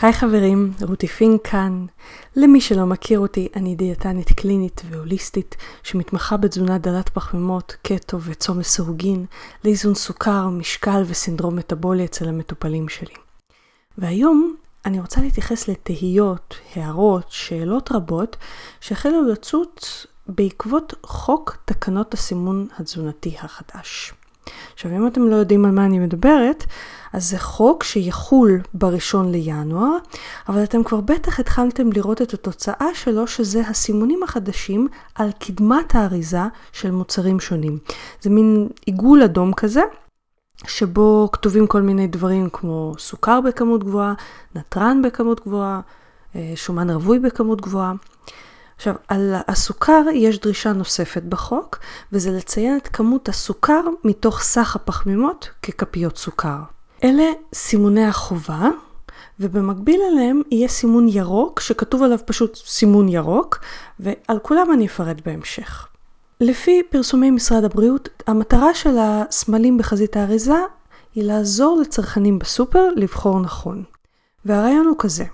היי חברים, רותי פינק כאן. למי שלא מכיר אותי, אני דיאטנית קלינית והוליסטית שמתמחה בתזונה דלת פחמימות, קטו וצום לסירוגין, לאיזון סוכר, משקל וסינדרום מטבולי אצל המטופלים שלי. והיום אני רוצה להתייחס לתהיות, הערות, שאלות רבות שהחלו לצוץ בעקבות חוק תקנות הסימון התזונתי החדש. עכשיו, אם אתם לא יודעים על מה אני מדברת, אז זה חוק שיחול בראשון לינואר, אבל אתם כבר בטח התחלתם לראות את התוצאה שלו, שזה הסימונים החדשים על קדמת האריזה של מוצרים שונים. זה מין עיגול אדום כזה. שבו כתובים כל מיני דברים כמו סוכר בכמות גבוהה, נתרן בכמות גבוהה, אה, שומן רווי בכמות גבוהה. עכשיו, על הסוכר יש דרישה נוספת בחוק, וזה לציין את כמות הסוכר מתוך סך הפחמימות ככפיות סוכר. אלה סימוני החובה, ובמקביל אליהם יהיה סימון ירוק, שכתוב עליו פשוט סימון ירוק, ועל כולם אני אפרט בהמשך. לפי פרסומי משרד הבריאות, המטרה של הסמלים בחזית האריזה היא לעזור לצרכנים בסופר לבחור נכון. והרעיון הוא כזה,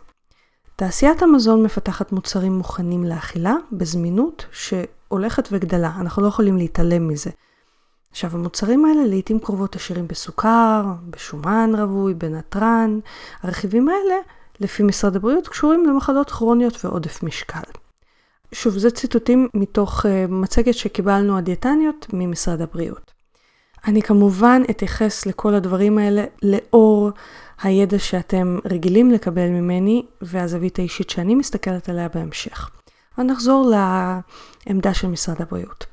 תעשיית המזון מפתחת מוצרים מוכנים לאכילה בזמינות שהולכת וגדלה, אנחנו לא יכולים להתעלם מזה. עכשיו המוצרים האלה לעיתים קרובות עשירים בסוכר, בשומן רווי, בנתרן. הרכיבים האלה, לפי משרד הבריאות, קשורים למחלות כרוניות ועודף משקל. שוב, זה ציטוטים מתוך uh, מצגת שקיבלנו הדיאטניות ממשרד הבריאות. אני כמובן אתייחס לכל הדברים האלה לאור הידע שאתם רגילים לקבל ממני והזווית האישית שאני מסתכלת עליה בהמשך. אבל נחזור לעמדה של משרד הבריאות.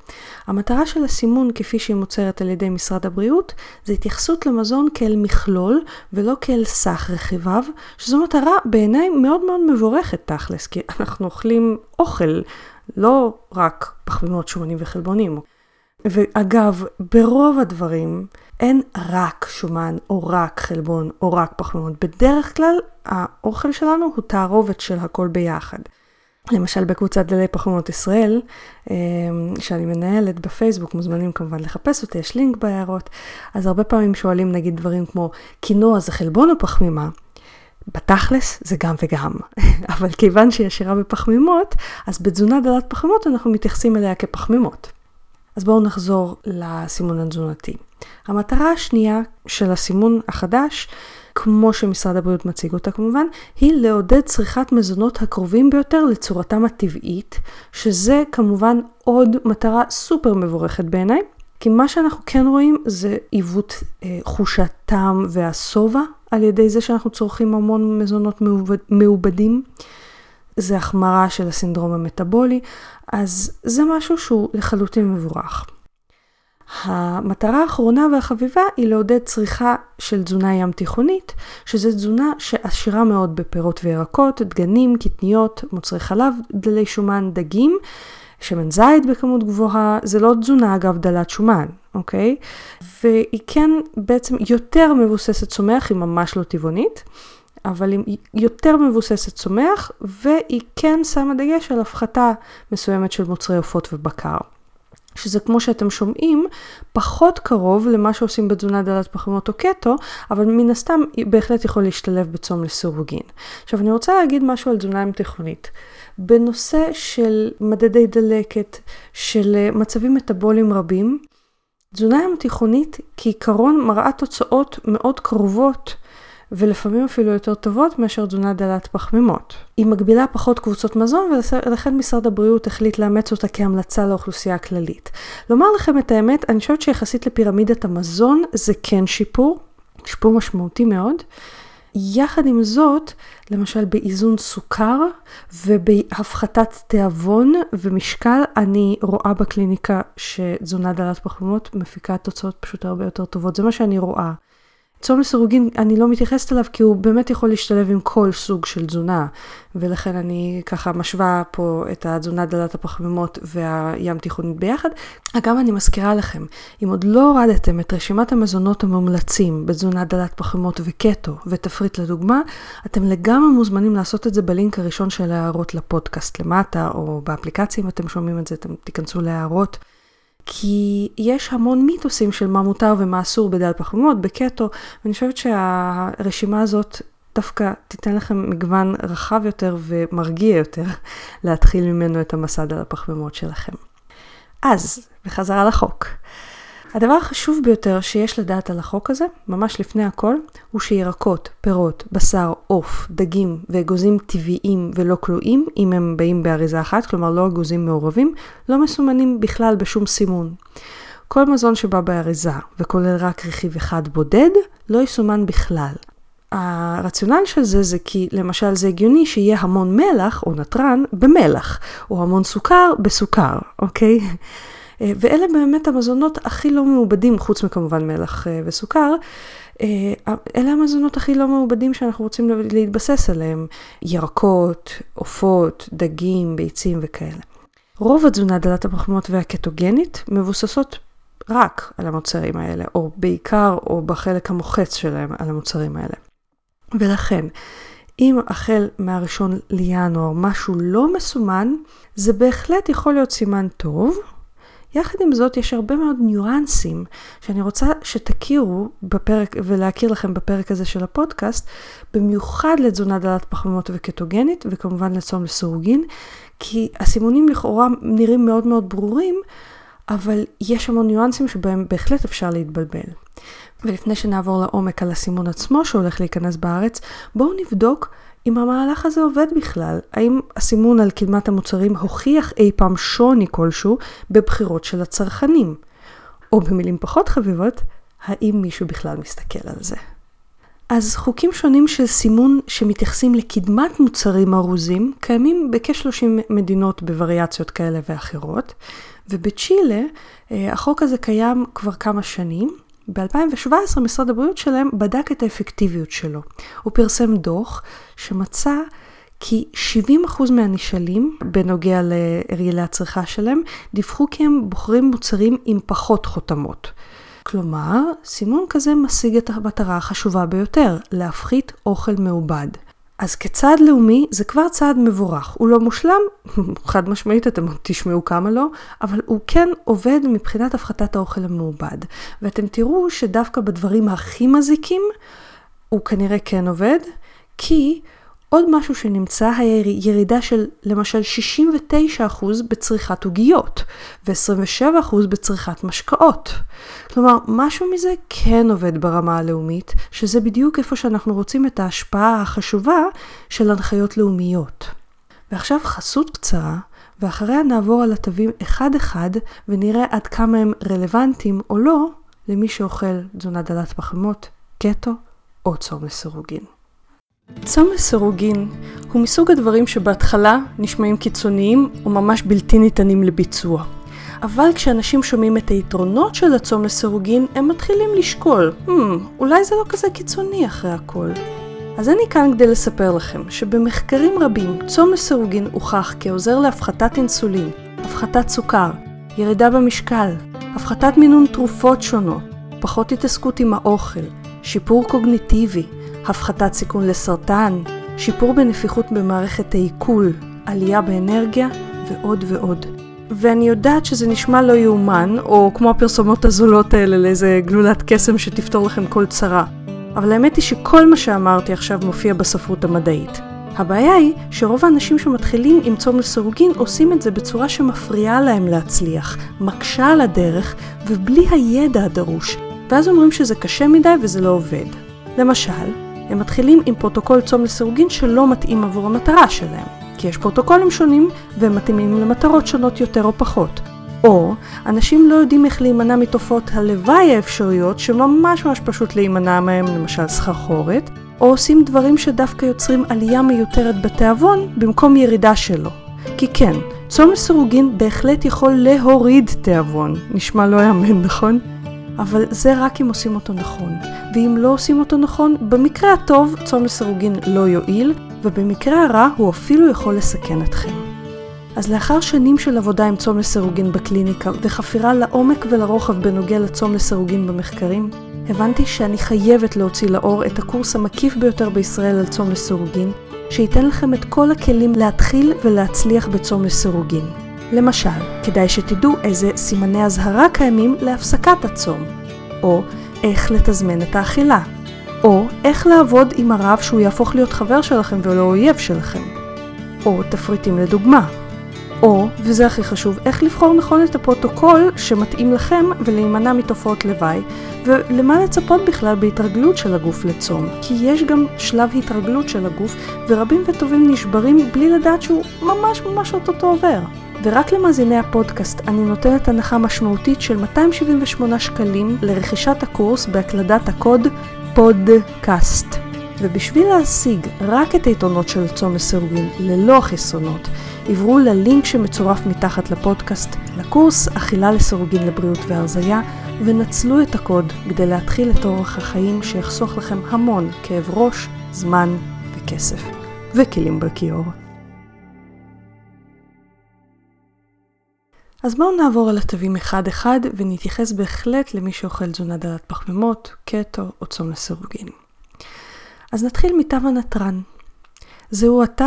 המטרה של הסימון כפי שהיא מוצרת על ידי משרד הבריאות זה התייחסות למזון כאל מכלול ולא כאל סך רכיביו, שזו מטרה בעיניי מאוד מאוד מבורכת תכלס, כי אנחנו אוכלים אוכל, לא רק פחמימות שומנים וחלבונים. ואגב, ברוב הדברים אין רק שומן או רק חלבון או רק פחמימות. בדרך כלל האוכל שלנו הוא תערובת של הכל ביחד. למשל בקבוצת דלי פחמימות ישראל, אמ, שאני מנהלת בפייסבוק, מוזמנים כמובן לחפש אותי, יש לינק בהערות, אז הרבה פעמים שואלים נגיד דברים כמו, קינוע זה חלבון או פחמימה? בתכלס זה גם וגם, אבל כיוון שהיא עשירה בפחמימות, אז בתזונה דלת פחמימות אנחנו מתייחסים אליה כפחמימות. אז בואו נחזור לסימון התזונתי. המטרה השנייה של הסימון החדש כמו שמשרד הבריאות מציג אותה כמובן, היא לעודד צריכת מזונות הקרובים ביותר לצורתם הטבעית, שזה כמובן עוד מטרה סופר מבורכת בעיניי, כי מה שאנחנו כן רואים זה עיוות אה, חוש הטעם והשובע על ידי זה שאנחנו צורכים המון מזונות מעובד, מעובדים. זה החמרה של הסינדרום המטאבולי, אז זה משהו שהוא לחלוטין מבורך. המטרה האחרונה והחביבה היא לעודד צריכה של תזונה ים תיכונית, שזו תזונה שעשירה מאוד בפירות וירקות, דגנים, קטניות, מוצרי חלב, דלי שומן, דגים, שמן זית בכמות גבוהה, זה לא תזונה אגב דלת שומן, אוקיי? והיא כן בעצם יותר מבוססת צומח, היא ממש לא טבעונית. אבל היא יותר מבוססת צומח, והיא כן שמה דגש על הפחתה מסוימת של מוצרי עופות ובקר. שזה כמו שאתם שומעים, פחות קרוב למה שעושים בתזונה דלת פחמימות או קטו, אבל מן הסתם בהחלט יכול להשתלב בצום לסירוגין. עכשיו אני רוצה להגיד משהו על תזונה ים תיכונית. בנושא של מדדי דלקת, של מצבים מטאבוליים רבים, תזונה ים תיכונית כעיקרון מראה תוצאות מאוד קרובות ולפעמים אפילו יותר טובות מאשר תזונה דלת פחמימות. היא מגבילה פחות קבוצות מזון ולכן משרד הבריאות החליט לאמץ אותה כהמלצה לאוכלוסייה הכללית. לומר לכם את האמת, אני חושבת שיחסית לפירמידת המזון זה כן שיפור, שיפור משמעותי מאוד. יחד עם זאת, למשל באיזון סוכר ובהפחתת תיאבון ומשקל, אני רואה בקליניקה שתזונה דלת פחמימות מפיקה תוצאות פשוט הרבה יותר טובות. זה מה שאני רואה. צום לסירוגין, אני לא מתייחסת אליו כי הוא באמת יכול להשתלב עם כל סוג של תזונה, ולכן אני ככה משווה פה את התזונה דלת הפחמימות והים תיכונית ביחד. אגב, אני מזכירה לכם, אם עוד לא הורדתם את רשימת המזונות המומלצים בתזונה דלת פחמימות וקטו ותפריט לדוגמה, אתם לגמרי מוזמנים לעשות את זה בלינק הראשון של ההערות לפודקאסט למטה, או באפליקציה אם אתם שומעים את זה, אתם תיכנסו להערות. כי יש המון מיתוסים של מה מותר ומה אסור בדל פחמימות, בקטו, ואני חושבת שהרשימה הזאת דווקא תיתן לכם מגוון רחב יותר ומרגיע יותר להתחיל ממנו את המסע דל הפחמימות שלכם. אז, בחזרה לחוק. הדבר החשוב ביותר שיש לדעת על החוק הזה, ממש לפני הכל, הוא שירקות, פירות, בשר, עוף, דגים ואגוזים טבעיים ולא כלואים, אם הם באים באריזה אחת, כלומר לא אגוזים מעורבים, לא מסומנים בכלל בשום סימון. כל מזון שבא באריזה וכולל רק רכיב אחד בודד, לא יסומן בכלל. הרציונל של זה זה כי למשל זה הגיוני שיהיה המון מלח או נתרן במלח, או המון סוכר בסוכר, אוקיי? אה, ואלה באמת המזונות הכי לא מעובדים, חוץ מכמובן מלח אה, וסוכר, אה, אלה המזונות הכי לא מעובדים שאנחנו רוצים להתבסס עליהם, ירקות, עופות, דגים, ביצים וכאלה. רוב התזונה דלת הפחמימות והקטוגנית מבוססות רק על המוצרים האלה, או בעיקר או בחלק המוחץ שלהם על המוצרים האלה. ולכן, אם החל מהראשון לינואר משהו לא מסומן, זה בהחלט יכול להיות סימן טוב, יחד עם זאת, יש הרבה מאוד ניואנסים שאני רוצה שתכירו בפרק, ולהכיר לכם בפרק הזה של הפודקאסט, במיוחד לתזונה דלת פחמימות וקטוגנית, וכמובן לצום לסורוגין, כי הסימונים לכאורה נראים מאוד מאוד ברורים, אבל יש המון ניואנסים שבהם בהחלט אפשר להתבלבל. ולפני שנעבור לעומק על הסימון עצמו שהולך להיכנס בארץ, בואו נבדוק אם המהלך הזה עובד בכלל, האם הסימון על קדמת המוצרים הוכיח אי פעם שוני כלשהו בבחירות של הצרכנים? או במילים פחות חביבות, האם מישהו בכלל מסתכל על זה? אז חוקים שונים של סימון שמתייחסים לקדמת מוצרים ארוזים קיימים בכ-30 מדינות בווריאציות כאלה ואחרות, ובצ'ילה אה, החוק הזה קיים כבר כמה שנים, ב-2017 משרד הבריאות שלהם בדק את האפקטיביות שלו. הוא פרסם דוח שמצא כי 70% מהנשאלים בנוגע להרגלי הצריכה שלהם דיווחו כי הם בוחרים מוצרים עם פחות חותמות. כלומר, סימון כזה משיג את המטרה החשובה ביותר, להפחית אוכל מעובד. אז כצעד לאומי זה כבר צעד מבורך. הוא לא מושלם, חד משמעית אתם תשמעו כמה לא, אבל הוא כן עובד מבחינת הפחתת האוכל המעובד. ואתם תראו שדווקא בדברים הכי מזיקים, הוא כנראה כן עובד, כי עוד משהו שנמצא היה ירידה של למשל 69% בצריכת עוגיות ו-27% בצריכת משקאות. כלומר, משהו מזה כן עובד ברמה הלאומית, שזה בדיוק איפה שאנחנו רוצים את ההשפעה החשובה של הנחיות לאומיות. ועכשיו חסות קצרה, ואחריה נעבור על התווים אחד-אחד ונראה עד כמה הם רלוונטיים או לא למי שאוכל תזונה דלת פחמות, קטו או צום לסירוגין. צום לסירוגין הוא מסוג הדברים שבהתחלה נשמעים קיצוניים וממש בלתי ניתנים לביצוע. אבל כשאנשים שומעים את היתרונות של הצום לסירוגין, הם מתחילים לשקול, hmm, אולי זה לא כזה קיצוני אחרי הכל. אז אני כאן כדי לספר לכם שבמחקרים רבים צום לסירוגין הוכח כעוזר להפחתת אינסולין, הפחתת סוכר, ירידה במשקל, הפחתת מינון תרופות שונות, פחות התעסקות עם האוכל, שיפור קוגניטיבי, הפחתת סיכון לסרטן, שיפור בנפיחות במערכת העיכול, עלייה באנרגיה ועוד ועוד. ואני יודעת שזה נשמע לא יאומן, או כמו הפרסומות הזולות האלה לאיזה גלולת קסם שתפתור לכם כל צרה. אבל האמת היא שכל מה שאמרתי עכשיו מופיע בספרות המדעית. הבעיה היא שרוב האנשים שמתחילים עם צום לסירוגין עושים את זה בצורה שמפריעה להם להצליח, מקשה על הדרך ובלי הידע הדרוש, ואז אומרים שזה קשה מדי וזה לא עובד. למשל, הם מתחילים עם פרוטוקול צום לסירוגין שלא מתאים עבור המטרה שלהם, כי יש פרוטוקולים שונים והם מתאימים למטרות שונות יותר או פחות. או אנשים לא יודעים איך להימנע מתופעות הלוואי האפשריות שממש ממש פשוט להימנע מהם, למשל סחרחורת, או עושים דברים שדווקא יוצרים עלייה מיותרת בתיאבון במקום ירידה שלו. כי כן, צום לסירוגין בהחלט יכול להוריד תיאבון, נשמע לא יאמן, נכון? אבל זה רק אם עושים אותו נכון. ואם לא עושים אותו נכון, במקרה הטוב צום לסירוגין לא יועיל, ובמקרה הרע הוא אפילו יכול לסכן אתכם. אז לאחר שנים של עבודה עם צום לסירוגין בקליניקה וחפירה לעומק ולרוחב בנוגע לצום לסירוגין במחקרים, הבנתי שאני חייבת להוציא לאור את הקורס המקיף ביותר בישראל על צום לסירוגין, שייתן לכם את כל הכלים להתחיל ולהצליח בצום לסירוגין. למשל, כדאי שתדעו איזה סימני אזהרה קיימים להפסקת הצום, או איך לתזמן את האכילה, או איך לעבוד עם הרב שהוא יהפוך להיות חבר שלכם ולא אויב שלכם, או תפריטים לדוגמה, או, וזה הכי חשוב, איך לבחור נכון את הפרוטוקול שמתאים לכם ולהימנע מתופעות לוואי, ולמה לצפות בכלל בהתרגלות של הגוף לצום, כי יש גם שלב התרגלות של הגוף, ורבים וטובים נשברים בלי לדעת שהוא ממש ממש אוטוטו עובר. ורק למאזיני הפודקאסט אני נותנת הנחה משמעותית של 278 שקלים לרכישת הקורס בהקלדת הקוד פודקאסט. ובשביל להשיג רק את היתרונות של צום לסירוגין ללא החסרונות, עברו ללינק שמצורף מתחת לפודקאסט לקורס אכילה לסירוגין לבריאות והרזייה ונצלו את הקוד כדי להתחיל את אורח החיים שיחסוך לכם המון כאב ראש, זמן וכסף. וכלים בכיור. אז בואו נעבור על התווים אחד-אחד ונתייחס בהחלט למי שאוכל תזונה דלת פחמימות, קטו או צום לסירוגין. אז נתחיל מתו הנתרן. זהו התו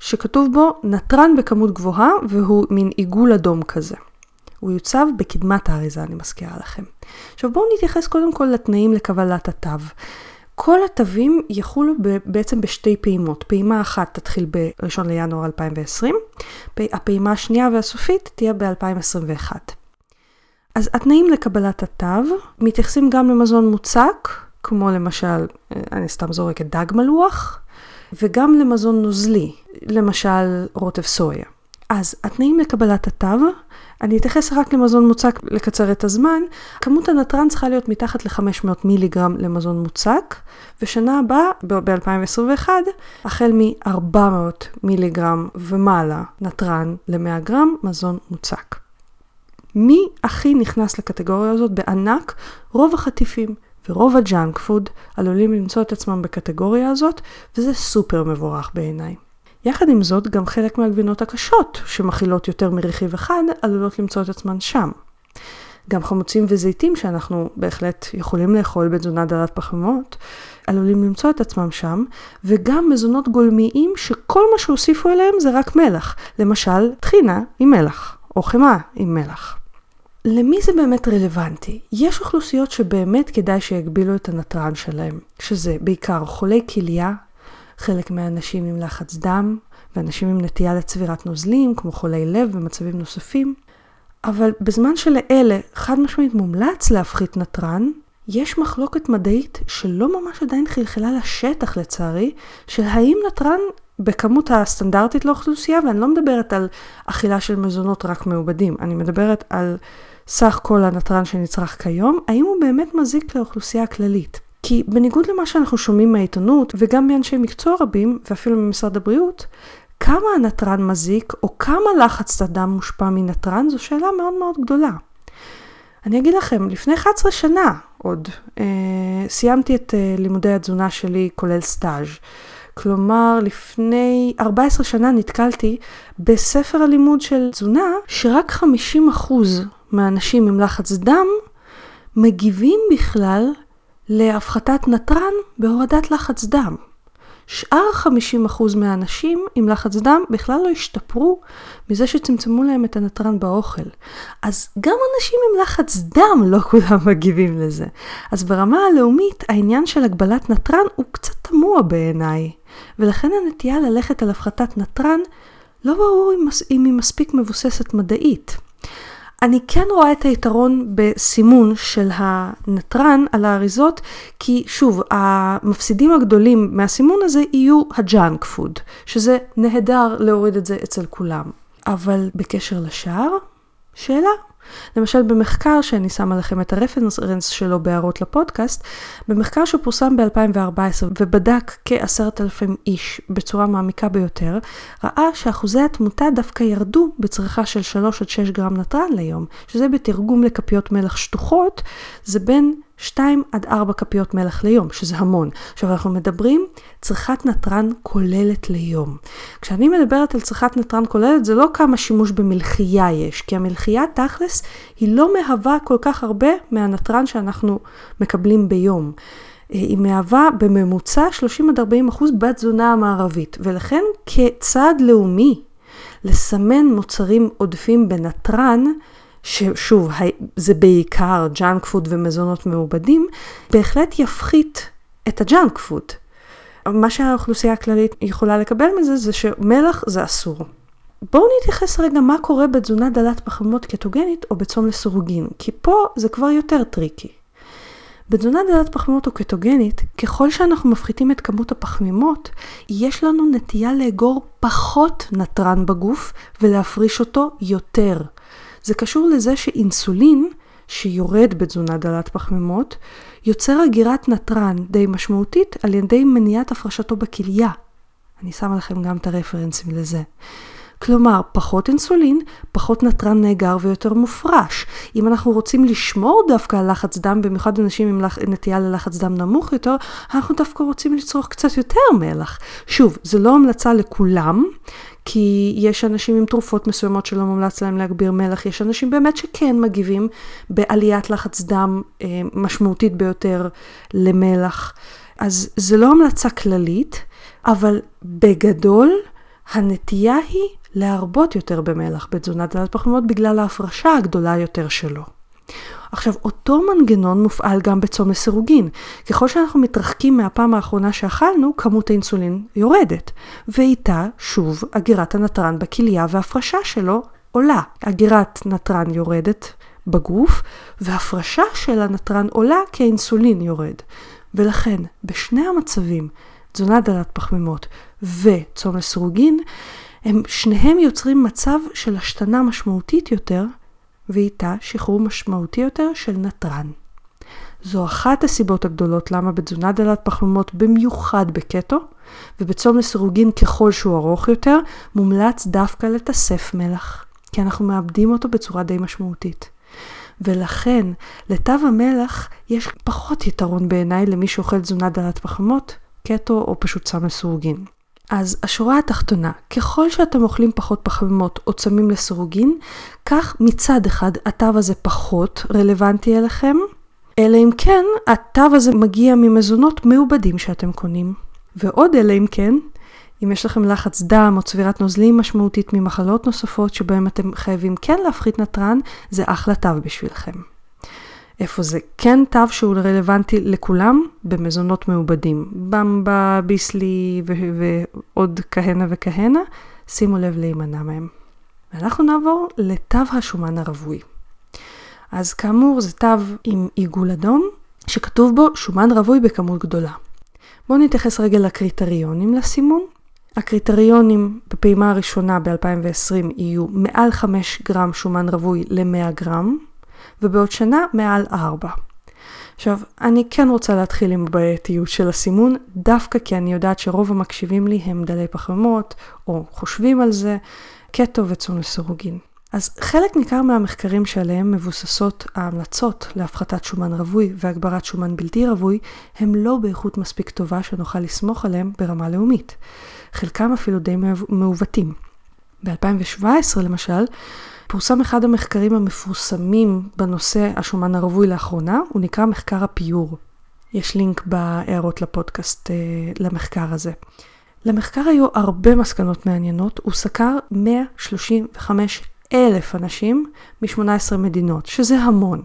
שכתוב בו נתרן בכמות גבוהה והוא מין עיגול אדום כזה. הוא יוצב בקדמת האריזה, אני מזכירה לכם. עכשיו בואו נתייחס קודם כל לתנאים לקבלת התו. כל התווים יחולו בעצם בשתי פעימות. פעימה אחת תתחיל ב-1 לינואר 2020, הפעימה השנייה והסופית תהיה ב-2021. אז התנאים לקבלת התו מתייחסים גם למזון מוצק, כמו למשל, אני סתם זורקת דג מלוח, וגם למזון נוזלי, למשל רוטב סויה. אז התנאים לקבלת התו, אני אתייחס רק למזון מוצק לקצר את הזמן, כמות הנתרן צריכה להיות מתחת ל-500 מיליגרם למזון מוצק, ושנה הבאה, ב-2021, החל מ-400 מיליגרם ומעלה נתרן ל-100 גרם מזון מוצק. מי הכי נכנס לקטגוריה הזאת בענק? רוב החטיפים. ורוב הג'אנק פוד עלולים למצוא את עצמם בקטגוריה הזאת, וזה סופר מבורך בעיניי. יחד עם זאת, גם חלק מהגבינות הקשות, שמכילות יותר מרכיב אחד, עלולות למצוא את עצמן שם. גם חמוצים וזיתים שאנחנו בהחלט יכולים לאכול בתזונה דלת פחמימות, עלולים למצוא את עצמם שם, וגם מזונות גולמיים שכל מה שהוסיפו אליהם זה רק מלח. למשל, טחינה עם מלח, או חמאה עם מלח. למי זה באמת רלוונטי? יש אוכלוסיות שבאמת כדאי שיגבילו את הנתרן שלהם, שזה בעיקר חולי כליה, חלק מהאנשים עם לחץ דם, ואנשים עם נטייה לצבירת נוזלים, כמו חולי לב ומצבים נוספים. אבל בזמן שלאלה חד משמעית מומלץ להפחית נתרן, יש מחלוקת מדעית שלא ממש עדיין חלחלה לשטח לצערי, של האם נתרן בכמות הסטנדרטית לאוכלוסייה, ואני לא מדברת על אכילה של מזונות רק מעובדים, אני מדברת על סך כל הנתרן שנצרך כיום, האם הוא באמת מזיק לאוכלוסייה הכללית. כי בניגוד למה שאנחנו שומעים מהעיתונות, וגם מאנשי מקצוע רבים, ואפילו ממשרד הבריאות, כמה הנתרן מזיק, או כמה לחץ הדם מושפע מנתרן, זו שאלה מאוד מאוד גדולה. אני אגיד לכם, לפני 11 שנה עוד, אה, סיימתי את אה, לימודי התזונה שלי, כולל סטאז'. כלומר, לפני 14 שנה נתקלתי בספר הלימוד של תזונה, שרק 50% מהאנשים עם לחץ דם מגיבים בכלל להפחתת נתרן בהורדת לחץ דם. שאר 50% מהאנשים עם לחץ דם בכלל לא השתפרו מזה שצמצמו להם את הנתרן באוכל. אז גם אנשים עם לחץ דם לא כולם מגיבים לזה. אז ברמה הלאומית העניין של הגבלת נתרן הוא קצת תמוה בעיניי, ולכן הנטייה ללכת על הפחתת נתרן לא ברור אם היא מספיק מבוססת מדעית. אני כן רואה את היתרון בסימון של הנתרן על האריזות, כי שוב, המפסידים הגדולים מהסימון הזה יהיו הג'אנק פוד, שזה נהדר להוריד את זה אצל כולם. אבל בקשר לשאר, שאלה, למשל במחקר שאני שמה לכם את הרפרנס שלו בהערות לפודקאסט, במחקר שפורסם ב-2014 ובדק כעשרת אלפים איש בצורה מעמיקה ביותר, ראה שאחוזי התמותה דווקא ירדו בצריכה של 3 עד 6 גרם נתרן ליום, שזה בתרגום לכפיות מלח שטוחות, זה בין 2 עד 4 כפיות מלח ליום, שזה המון. עכשיו אנחנו מדברים צריכת נתרן כוללת ליום. כשאני מדברת על צריכת נתרן כוללת, זה לא כמה שימוש במלחייה יש, כי המלחייה תכלס היא לא מהווה כל כך הרבה מהנתרן שאנחנו מקבלים ביום. היא מהווה בממוצע 30 עד 40 אחוז בתזונה המערבית, ולכן כצעד לאומי לסמן מוצרים עודפים בנתרן, ששוב, זה בעיקר ג'אנק פוד ומזונות מעובדים, בהחלט יפחית את הג'אנק פוד. מה שהאוכלוסייה הכללית יכולה לקבל מזה זה שמלח זה אסור. בואו נתייחס רגע מה קורה בתזונה דלת פחמימות קטוגנית או בצום לסירוגין, כי פה זה כבר יותר טריקי. בתזונה דלת פחמימות או קטוגנית, ככל שאנחנו מפחיתים את כמות הפחמימות, יש לנו נטייה לאגור פחות נתרן בגוף ולהפריש אותו יותר. זה קשור לזה שאינסולין, שיורד בתזונה דלת פחמימות, יוצר הגירת נתרן די משמעותית על ידי מניעת הפרשתו בכליה. אני שמה לכם גם את הרפרנסים לזה. כלומר, פחות אינסולין, פחות נתרן נאגר ויותר מופרש. אם אנחנו רוצים לשמור דווקא על לחץ דם, במיוחד אנשים עם. נטייה ללחץ דם נמוך יותר, אנחנו דווקא רוצים לצרוך קצת יותר מלח. שוב, זה לא המלצה לכולם, כי יש אנשים עם תרופות מסוימות שלא מומלץ להם להגביר מלח, יש אנשים באמת שכן מגיבים בעליית לחץ דם אה, משמעותית ביותר למלח. אז זה לא המלצה כללית, אבל בגדול הנטייה היא להרבות יותר במלח בתזונת דלת פחמימות בגלל ההפרשה הגדולה יותר שלו. עכשיו, אותו מנגנון מופעל גם בצום לסירוגין. ככל שאנחנו מתרחקים מהפעם האחרונה שאכלנו, כמות האינסולין יורדת. ואיתה, שוב, אגירת הנתרן בכליה והפרשה שלו עולה. אגירת נתרן יורדת בגוף, והפרשה של הנתרן עולה כי האינסולין יורד. ולכן, בשני המצבים, תזונה דלת פחמימות וצום לסירוגין, הם שניהם יוצרים מצב של השתנה משמעותית יותר, ואיתה שחרור משמעותי יותר של נתרן. זו אחת הסיבות הגדולות למה בתזונה דלת פחמימות, במיוחד בקטו, ובצום לסירוגין ככל שהוא ארוך יותר, מומלץ דווקא לתסף מלח, כי אנחנו מאבדים אותו בצורה די משמעותית. ולכן, לתו המלח יש פחות יתרון בעיניי למי שאוכל תזונה דלת פחמימות, קטו או פשוט צם לסירוגין. אז השורה התחתונה, ככל שאתם אוכלים פחות פחמימות או צמים לסירוגין, כך מצד אחד התו הזה פחות רלוונטי אליכם, אלא אם כן התו הזה מגיע ממזונות מעובדים שאתם קונים. ועוד אלא אם כן, אם יש לכם לחץ דם או צבירת נוזלים משמעותית ממחלות נוספות שבהם אתם חייבים כן להפחית נתרן, זה אחלה תו בשבילכם. איפה זה כן תו שהוא רלוונטי לכולם? במזונות מעובדים. במבה, ביסלי ועוד כהנה וכהנה, שימו לב להימנע מהם. ואנחנו נעבור לתו השומן הרווי. אז כאמור זה תו עם עיגול אדום, שכתוב בו שומן רווי בכמות גדולה. בואו נתייחס רגע לקריטריונים לסימון. הקריטריונים בפעימה הראשונה ב-2020 יהיו מעל 5 גרם שומן רווי ל-100 גרם, ובעוד שנה מעל 4. עכשיו, אני כן רוצה להתחיל עם הבעייתיות של הסימון, דווקא כי אני יודעת שרוב המקשיבים לי הם דלי פחמימות, או חושבים על זה, קטו וצום לסירוגין. אז חלק ניכר מהמחקרים שעליהם מבוססות ההמלצות להפחתת שומן רווי והגברת שומן בלתי רווי, הם לא באיכות מספיק טובה שנוכל לסמוך עליהם ברמה לאומית. חלקם אפילו די מעוותים. ב-2017 למשל, פורסם אחד המחקרים המפורסמים בנושא השומן הרווי לאחרונה, הוא נקרא מחקר הפיור. יש לינק בהערות לפודקאסט אה, למחקר הזה. למחקר היו הרבה מסקנות מעניינות, הוא סקר 135 אלף אנשים מ-18 מדינות, שזה המון,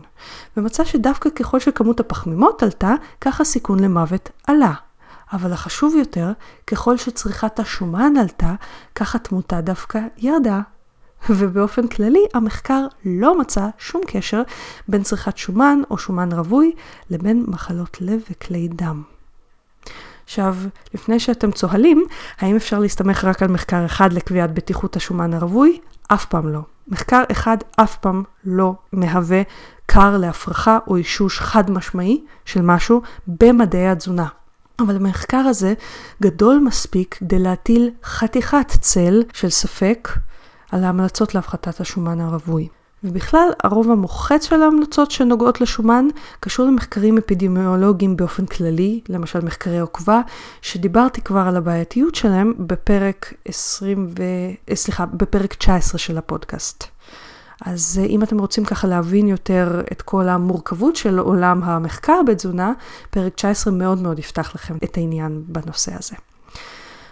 ומצא שדווקא ככל שכמות הפחמימות עלתה, כך הסיכון למוות עלה. אבל החשוב יותר, ככל שצריכת השומן עלתה, כך התמותה דווקא ירדה. ובאופן כללי המחקר לא מצא שום קשר בין צריכת שומן או שומן רווי לבין מחלות לב וכלי דם. עכשיו, לפני שאתם צוהלים, האם אפשר להסתמך רק על מחקר אחד לקביעת בטיחות השומן הרווי? אף פעם לא. מחקר אחד אף פעם לא מהווה כר להפרחה או אישוש חד משמעי של משהו במדעי התזונה. אבל המחקר הזה גדול מספיק כדי להטיל חתיכת צל של ספק על ההמלצות להפחתת השומן הרווי. ובכלל, הרוב המוחץ של ההמלצות שנוגעות לשומן קשור למחקרים אפידמיולוגיים באופן כללי, למשל מחקרי עוקבה, שדיברתי כבר על הבעייתיות שלהם בפרק 20 ו... סליחה, בפרק 19 של הפודקאסט. אז אה, אם אתם רוצים ככה להבין יותר את כל המורכבות של עולם המחקר בתזונה, פרק 19 מאוד מאוד יפתח לכם את העניין בנושא הזה.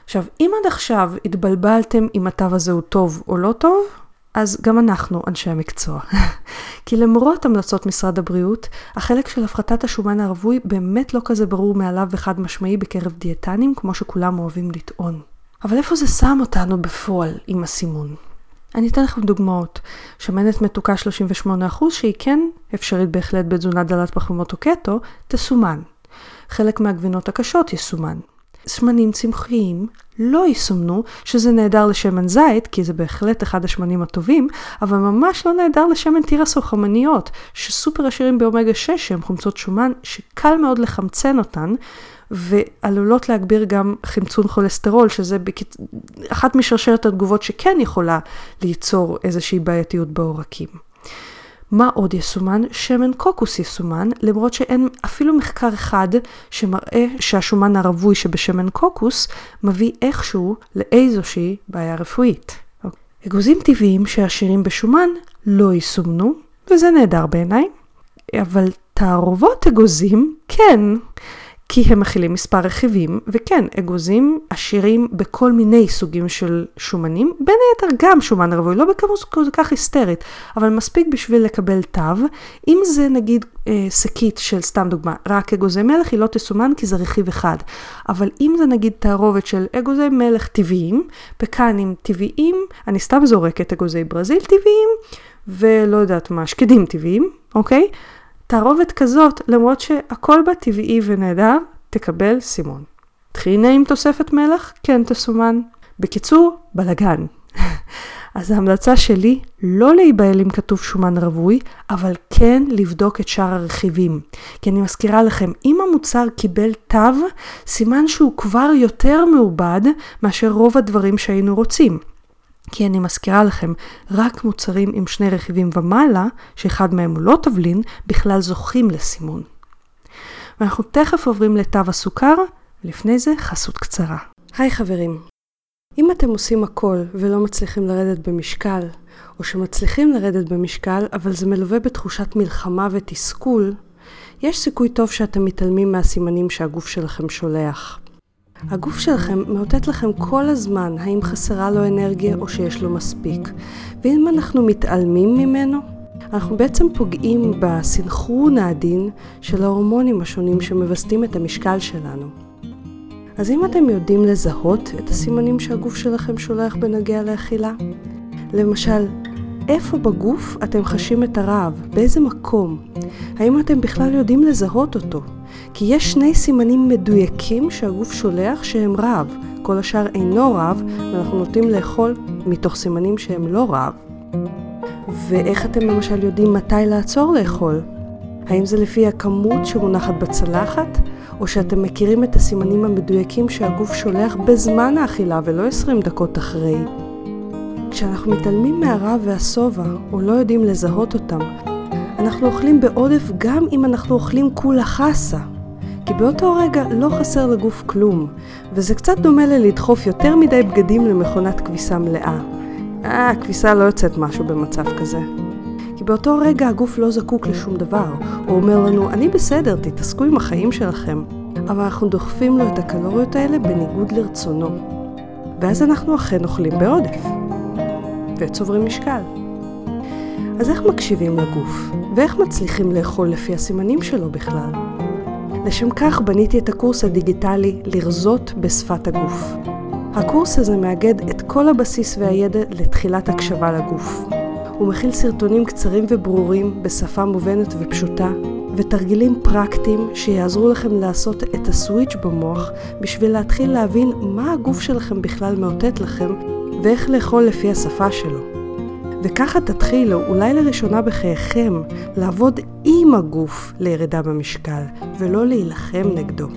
עכשיו, אם עד עכשיו התבלבלתם אם התו הזה הוא טוב או לא טוב, אז גם אנחנו אנשי המקצוע. כי למרות המלצות משרד הבריאות, החלק של הפחתת השומן הרווי באמת לא כזה ברור מעליו וחד משמעי בקרב דיאטנים, כמו שכולם אוהבים לטעון. אבל איפה זה שם אותנו בפועל עם הסימון? אני אתן לכם דוגמאות. שמנת מתוקה 38% שהיא כן אפשרית בהחלט בתזונה דלת פחמימות או קטו, תסומן. חלק מהגבינות הקשות יסומן. שמנים צמחיים לא יסומנו, שזה נהדר לשמן זית, כי זה בהחלט אחד השמנים הטובים, אבל ממש לא נהדר לשמן תירס או חמניות, שסופר עשירים באומגה 6, שהם חומצות שומן שקל מאוד לחמצן אותן, ועלולות להגביר גם חמצון כולסטרול, שזה. אחת משרשרת התגובות שכן יכולה ליצור איזושהי בעייתיות בעורקים. מה עוד יסומן? שמן קוקוס יסומן, למרות שאין אפילו מחקר אחד שמראה שהשומן הרווי שבשמן קוקוס מביא איכשהו לאיזושהי בעיה רפואית. אגוזים טבעיים שעשירים בשומן לא יסומנו, וזה נהדר בעיניי, אבל תערובות אגוזים כן. כי הם מכילים מספר רכיבים, וכן, אגוזים עשירים בכל מיני סוגים של שומנים, בין היתר גם שומן רווי, לא בכמות כל כך היסטרית, אבל מספיק בשביל לקבל תו. אם זה נגיד אה, שקית של, סתם דוגמה, רק אגוזי מלך, היא לא תסומן כי זה רכיב אחד. אבל אם זה נגיד תערובת של אגוזי מלך טבעיים, פקנים טבעיים, אני סתם זורקת אגוזי ברזיל טבעיים, ולא יודעת מה, שקדים טבעיים, אוקיי? תערובת כזאת, למרות שהכל בה טבעי ונהדר, תקבל סימון. טחינה עם תוספת מלח? כן תסומן. בקיצור, בלגן. אז ההמלצה שלי, לא להיבהל אם כתוב שומן רווי, אבל כן לבדוק את שאר הרכיבים. כי אני מזכירה לכם, אם המוצר קיבל תו, סימן שהוא כבר יותר מעובד מאשר רוב הדברים שהיינו רוצים. כי אני מזכירה לכם, רק מוצרים עם שני רכיבים ומעלה, שאחד מהם הוא לא תבלין, בכלל זוכים לסימון. ואנחנו תכף עוברים לתו הסוכר, לפני זה חסות קצרה. היי חברים, אם אתם עושים הכל ולא מצליחים לרדת במשקל, או שמצליחים לרדת במשקל, אבל זה מלווה בתחושת מלחמה ותסכול, יש סיכוי טוב שאתם מתעלמים מהסימנים שהגוף שלכם שולח. הגוף שלכם מאותת לכם כל הזמן האם חסרה לו אנרגיה או שיש לו מספיק. ואם אנחנו מתעלמים ממנו, אנחנו בעצם פוגעים בסנכרון העדין של ההורמונים השונים שמווסתים את המשקל שלנו. אז אם אתם יודעים לזהות את הסימנים שהגוף שלכם שולח בנוגע לאכילה, למשל, איפה בגוף אתם חשים את הרעב? באיזה מקום? האם אתם בכלל יודעים לזהות אותו? כי יש שני סימנים מדויקים שהגוף שולח שהם רעב. כל השאר אינו רעב, ואנחנו נוטים לאכול מתוך סימנים שהם לא רעב. ואיך אתם למשל יודעים מתי לעצור לאכול? האם זה לפי הכמות שמונחת בצלחת, או שאתם מכירים את הסימנים המדויקים שהגוף שולח בזמן האכילה ולא 20 דקות אחרי? כשאנחנו מתעלמים מהרעב והשובע, או לא יודעים לזהות אותם, אנחנו אוכלים בעודף גם אם אנחנו אוכלים כולה חסה. כי באותו רגע לא חסר לגוף כלום, וזה קצת דומה ללדחוף יותר מדי בגדים למכונת כביסה מלאה. אה, הכביסה לא יוצאת משהו במצב כזה. כי באותו רגע הגוף לא זקוק לשום דבר. הוא אומר לנו, אני בסדר, תתעסקו עם החיים שלכם. אבל אנחנו דוחפים לו את הקלוריות האלה בניגוד לרצונו. ואז אנחנו אכן אוכלים בעודף. וצוברים משקל. אז איך מקשיבים לגוף? ואיך מצליחים לאכול לפי הסימנים שלו בכלל? לשם כך בניתי את הקורס הדיגיטלי לרזות בשפת הגוף. הקורס הזה מאגד את כל הבסיס והידע לתחילת הקשבה לגוף. הוא מכיל סרטונים קצרים וברורים בשפה מובנת ופשוטה, ותרגילים פרקטיים שיעזרו לכם לעשות את הסוויץ' במוח בשביל להתחיל להבין מה הגוף שלכם בכלל מאותת לכם ואיך לאכול לפי השפה שלו. וככה תתחילו, אולי לראשונה בחייכם, לעבוד עם הגוף לירידה במשקל, ולא להילחם נגדו.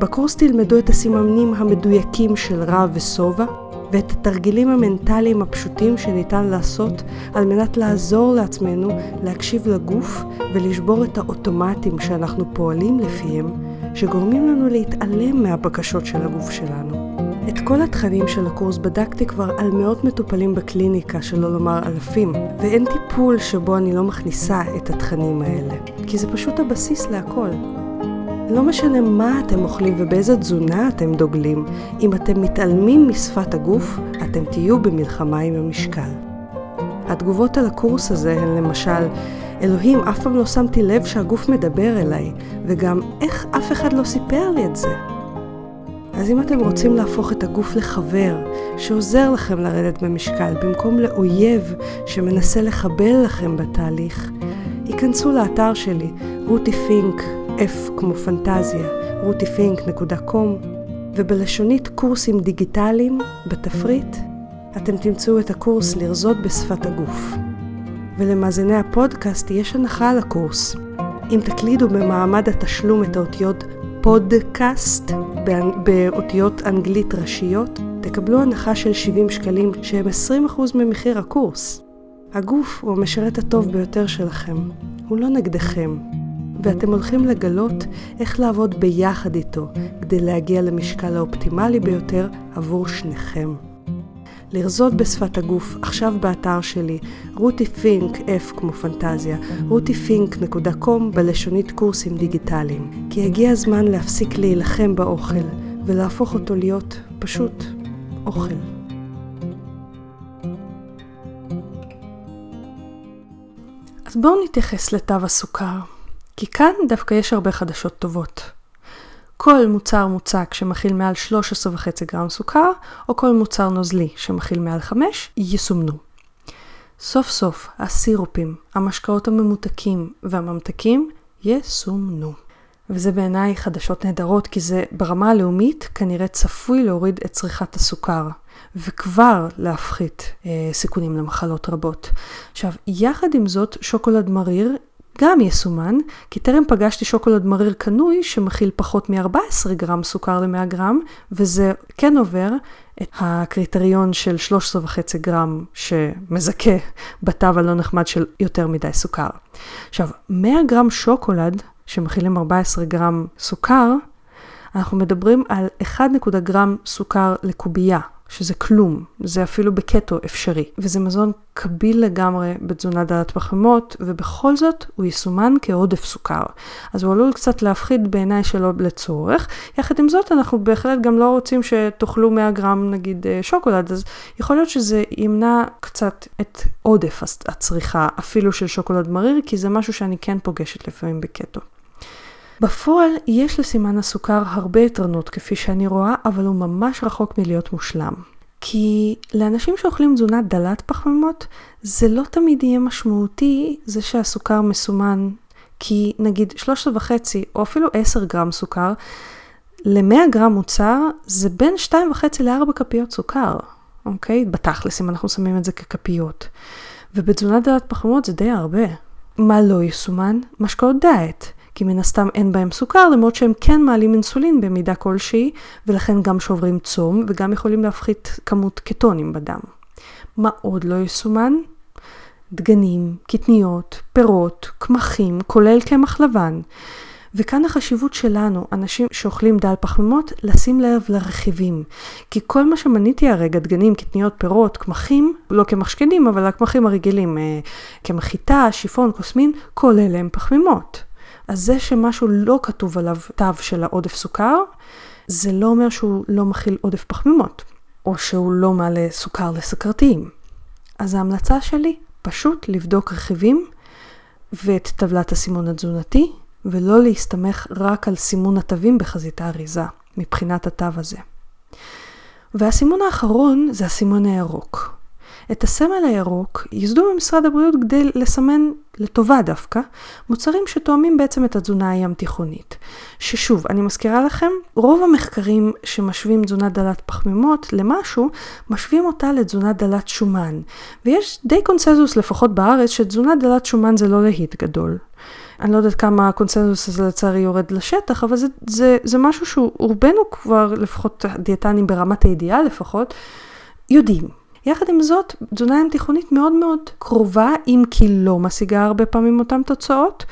בקורס תלמדו את הסימנים המדויקים של רע ושובע, ואת התרגילים המנטליים הפשוטים שניתן לעשות על מנת לעזור לעצמנו להקשיב לגוף ולשבור את האוטומטים שאנחנו פועלים לפיהם, שגורמים לנו להתעלם מהבקשות של הגוף שלנו. את כל התכנים של הקורס בדקתי כבר על מאות מטופלים בקליניקה, שלא לומר אלפים, ואין טיפול שבו אני לא מכניסה את התכנים האלה, כי זה פשוט הבסיס להכל. לא משנה מה אתם אוכלים ובאיזה תזונה אתם דוגלים, אם אתם מתעלמים משפת הגוף, אתם תהיו במלחמה עם המשקל. התגובות על הקורס הזה הן למשל, אלוהים, אף פעם לא שמתי לב שהגוף מדבר אליי, וגם איך אף אחד לא סיפר לי את זה. אז אם אתם רוצים להפוך את הגוף לחבר שעוזר לכם לרדת במשקל במקום לאויב שמנסה לחבל לכם בתהליך, היכנסו לאתר שלי, רותי פינק, F כמו פנטזיה, rutifink.com, ובלשונית קורסים דיגיטליים, בתפריט, אתם תמצאו את הקורס לרזות בשפת הגוף. ולמאזיני הפודקאסט יש הנחה על הקורס. אם תקלידו במעמד התשלום את האותיות פודקאסט באותיות אנגלית ראשיות, תקבלו הנחה של 70 שקלים שהם 20% ממחיר הקורס. הגוף הוא המשרת הטוב ביותר שלכם, הוא לא נגדכם. ואתם הולכים לגלות איך לעבוד ביחד איתו כדי להגיע למשקל האופטימלי ביותר עבור שניכם. לרזות בשפת הגוף, עכשיו באתר שלי, רותי פינק, F כמו פנטזיה, rutifink.com בלשונית קורסים דיגיטליים. כי הגיע הזמן להפסיק להילחם באוכל, ולהפוך אותו להיות פשוט אוכל. אז בואו נתייחס לתו הסוכר. כי כאן דווקא יש הרבה חדשות טובות. כל מוצר מוצק שמכיל מעל 13.5 גרם סוכר, או כל מוצר נוזלי שמכיל מעל 5, יסומנו. סוף סוף הסירופים, המשקאות הממותקים והממתקים יסומנו. וזה בעיניי חדשות נהדרות, כי זה ברמה הלאומית כנראה צפוי להוריד את צריכת הסוכר, וכבר להפחית אה, סיכונים למחלות רבות. עכשיו, יחד עם זאת, שוקולד מריר גם יסומן, כי טרם פגשתי שוקולד מריר קנוי שמכיל פחות מ-14 גרם סוכר ל-100 גרם, וזה כן עובר את הקריטריון של 13.5 גרם שמזכה בתו הלא נחמד של יותר מדי סוכר. עכשיו, 100 גרם שוקולד שמכילים 14 גרם סוכר, אנחנו מדברים על 1 גרם סוכר לקובייה. שזה כלום, זה אפילו בקטו אפשרי, וזה מזון קביל לגמרי בתזונה דלת פחמות, ובכל זאת הוא יסומן כעודף סוכר. אז הוא עלול קצת להפחיד בעיניי שלא לצורך. יחד עם זאת, אנחנו בהחלט גם לא רוצים שתאכלו 100 גרם נגיד אה, שוקולד, אז יכול להיות שזה ימנע קצת את עודף הצריכה, אפילו של שוקולד מריר, כי זה משהו שאני כן פוגשת לפעמים בקטו. בפועל יש לסימן הסוכר הרבה יתרונות כפי שאני רואה, אבל הוא ממש רחוק מלהיות מושלם. כי לאנשים שאוכלים תזונה דלת פחמימות, זה לא תמיד יהיה משמעותי זה שהסוכר מסומן, כי נגיד 13.5 או אפילו 10 גרם סוכר, ל-100 גרם מוצר זה בין 2.5 ל-4 כפיות סוכר, אוקיי? בתכלס אם אנחנו שמים את זה ככפיות. ובתזונה דלת פחמימות זה די הרבה. מה לא יסומן? משקאות דיאט. כי מן הסתם אין בהם סוכר, למרות שהם כן מעלים אינסולין במידה כלשהי, ולכן גם שוברים צום, וגם יכולים להפחית כמות קטונים בדם. מה עוד לא יסומן? דגנים, קטניות, פירות, קמחים, כולל קמח לבן. וכאן החשיבות שלנו, אנשים שאוכלים דל פחמימות, לשים לב לרכיבים. כי כל מה שמניתי הרגע, דגנים, קטניות, פירות, קמחים, לא קמח שקדים, אבל הקמחים הרגילים, אה, קמח חיטה, שיפון, קוסמין, כל אלה הם פחמימות. אז זה שמשהו לא כתוב עליו תו של העודף סוכר, זה לא אומר שהוא לא מכיל עודף פחמימות, או שהוא לא מעלה סוכר לסכרתיים. אז ההמלצה שלי, פשוט לבדוק רכיבים ואת טבלת הסימון התזונתי, ולא להסתמך רק על סימון התווים בחזית האריזה, מבחינת התו הזה. והסימון האחרון זה הסימון הירוק. את הסמל הירוק ייסדו במשרד הבריאות כדי לסמן לטובה דווקא, מוצרים שתואמים בעצם את התזונה הים תיכונית. ששוב, אני מזכירה לכם, רוב המחקרים שמשווים תזונה דלת פחמימות למשהו, משווים אותה לתזונה דלת שומן. ויש די קונסנזוס, לפחות בארץ, שתזונה דלת שומן זה לא להיט גדול. אני לא יודעת כמה הקונסנזוס הזה לצערי יורד לשטח, אבל זה, זה, זה משהו שהוא רובנו כבר, לפחות דיאטנים ברמת הידיעה לפחות, יודעים. יחד עם זאת, תזונה ים תיכונית מאוד מאוד קרובה, אם כי לא משיגה הרבה פעמים אותן תוצאות,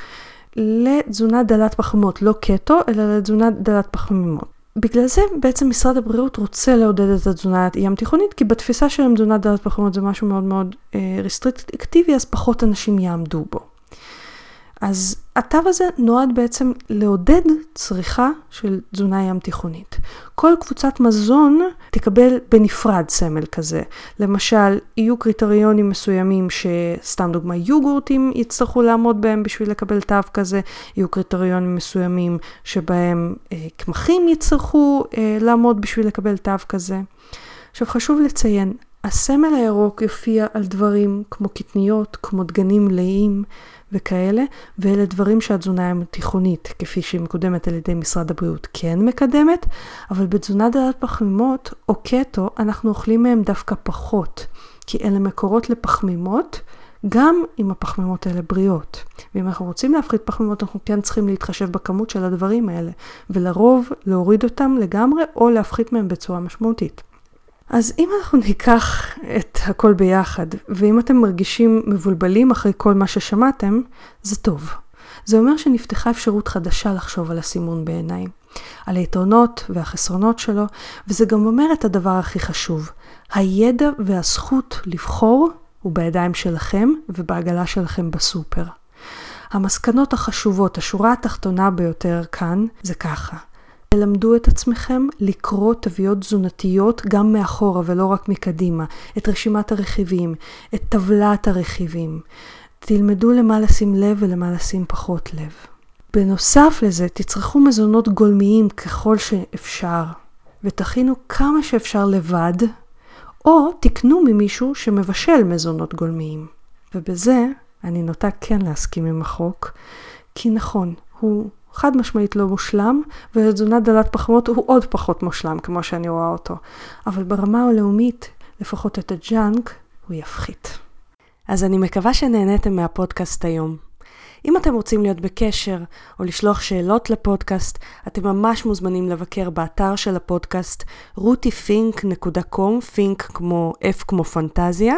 לתזונה דלת פחמימות, לא קטו, אלא לתזונה דלת פחמימות. בגלל זה בעצם משרד הבריאות רוצה לעודד את התזונה ים תיכונית, כי בתפיסה שלהם תזונה דלת פחמימות זה משהו מאוד מאוד אה, רסטריקטיבי, אז פחות אנשים יעמדו בו. אז התו הזה נועד בעצם לעודד צריכה של תזונה ים תיכונית. כל קבוצת מזון תקבל בנפרד סמל כזה. למשל, יהיו קריטריונים מסוימים שסתם דוגמה יוגורטים יצטרכו לעמוד בהם בשביל לקבל תו כזה, יהיו קריטריונים מסוימים שבהם אה, קמחים יצטרכו אה, לעמוד בשביל לקבל תו כזה. עכשיו חשוב לציין, הסמל הירוק יופיע על דברים כמו קטניות, כמו דגנים מלאים, וכאלה, ואלה דברים שהתזונה התיכונית, כפי שהיא מקודמת על ידי משרד הבריאות, כן מקדמת, אבל בתזונה דלת פחמימות או קטו, אנחנו אוכלים מהם דווקא פחות, כי אלה מקורות לפחמימות, גם אם הפחמימות האלה בריאות. ואם אנחנו רוצים להפחית פחמימות, אנחנו כן צריכים להתחשב בכמות של הדברים האלה, ולרוב להוריד אותם לגמרי או להפחית מהם בצורה משמעותית. אז אם אנחנו ניקח את הכל ביחד, ואם אתם מרגישים מבולבלים אחרי כל מה ששמעתם, זה טוב. זה אומר שנפתחה אפשרות חדשה לחשוב על הסימון בעיניים, על היתרונות והחסרונות שלו, וזה גם אומר את הדבר הכי חשוב, הידע והזכות לבחור הוא בידיים שלכם ובעגלה שלכם בסופר. המסקנות החשובות, השורה התחתונה ביותר כאן, זה ככה. תלמדו את עצמכם לקרוא תוויות תזונתיות גם מאחורה ולא רק מקדימה, את רשימת הרכיבים, את טבלת הרכיבים. תלמדו למה לשים לב ולמה לשים פחות לב. בנוסף לזה, תצרכו מזונות גולמיים ככל שאפשר, ותכינו כמה שאפשר לבד, או תקנו ממישהו שמבשל מזונות גולמיים. ובזה אני נוטה כן להסכים עם החוק, כי נכון, הוא חד משמעית לא מושלם, ותזונה דלת פחמות הוא עוד פחות מושלם, כמו שאני רואה אותו. אבל ברמה הלאומית, לפחות את הג'אנק, הוא יפחית. אז אני מקווה שנהניתם מהפודקאסט היום. אם אתם רוצים להיות בקשר או לשלוח שאלות לפודקאסט, אתם ממש מוזמנים לבקר באתר של הפודקאסט rutifink.com, פינק כמו F כמו פנטזיה,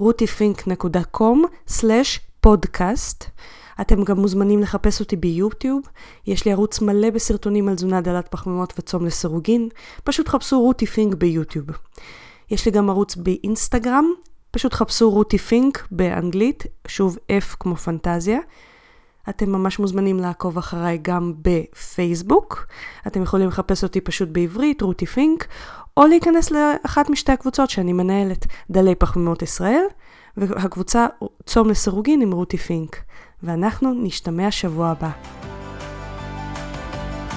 rutifink.com/פודקאסט. אתם גם מוזמנים לחפש אותי ביוטיוב, יש לי ערוץ מלא בסרטונים על תזונה דלת פחמימות וצום לסירוגין, פשוט חפשו רותי פינק ביוטיוב. יש לי גם ערוץ באינסטגרם, פשוט חפשו רותי פינק באנגלית, שוב F כמו פנטזיה. אתם ממש מוזמנים לעקוב אחריי גם בפייסבוק. אתם יכולים לחפש אותי פשוט בעברית, רותי פינק, או להיכנס לאחת משתי הקבוצות שאני מנהלת, דלי פחמימות ישראל, והקבוצה צום לסירוגין עם רותי פינק. ואנחנו נשתמע שבוע הבא.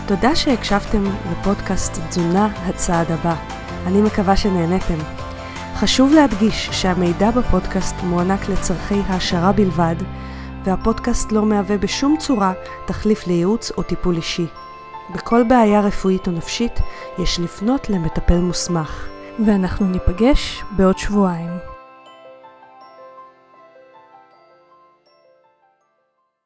תודה שהקשבתם לפודקאסט תזונה הצעד הבא. אני מקווה שנהניתם. חשוב להדגיש שהמידע בפודקאסט מוענק לצורכי העשרה בלבד, והפודקאסט לא מהווה בשום צורה תחליף לייעוץ או טיפול אישי. בכל בעיה רפואית או נפשית יש לפנות למטפל מוסמך. ואנחנו ניפגש בעוד שבועיים.